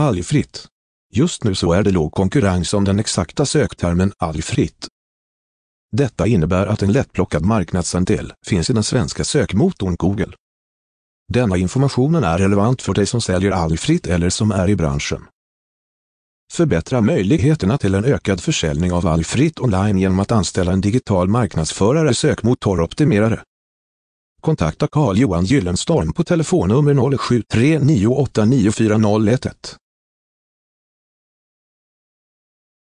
Algfritt. Just nu så är det låg konkurrens om den exakta söktermen algfritt. Detta innebär att en lättplockad marknadsandel finns i den svenska sökmotorn Google. Denna informationen är relevant för dig som säljer algfritt eller som är i branschen. Förbättra möjligheterna till en ökad försäljning av algfritt online genom att anställa en digital marknadsförare sökmotoroptimerare. Kontakta Carl-Johan Gyllenstorm på telefonnummer 0739894011.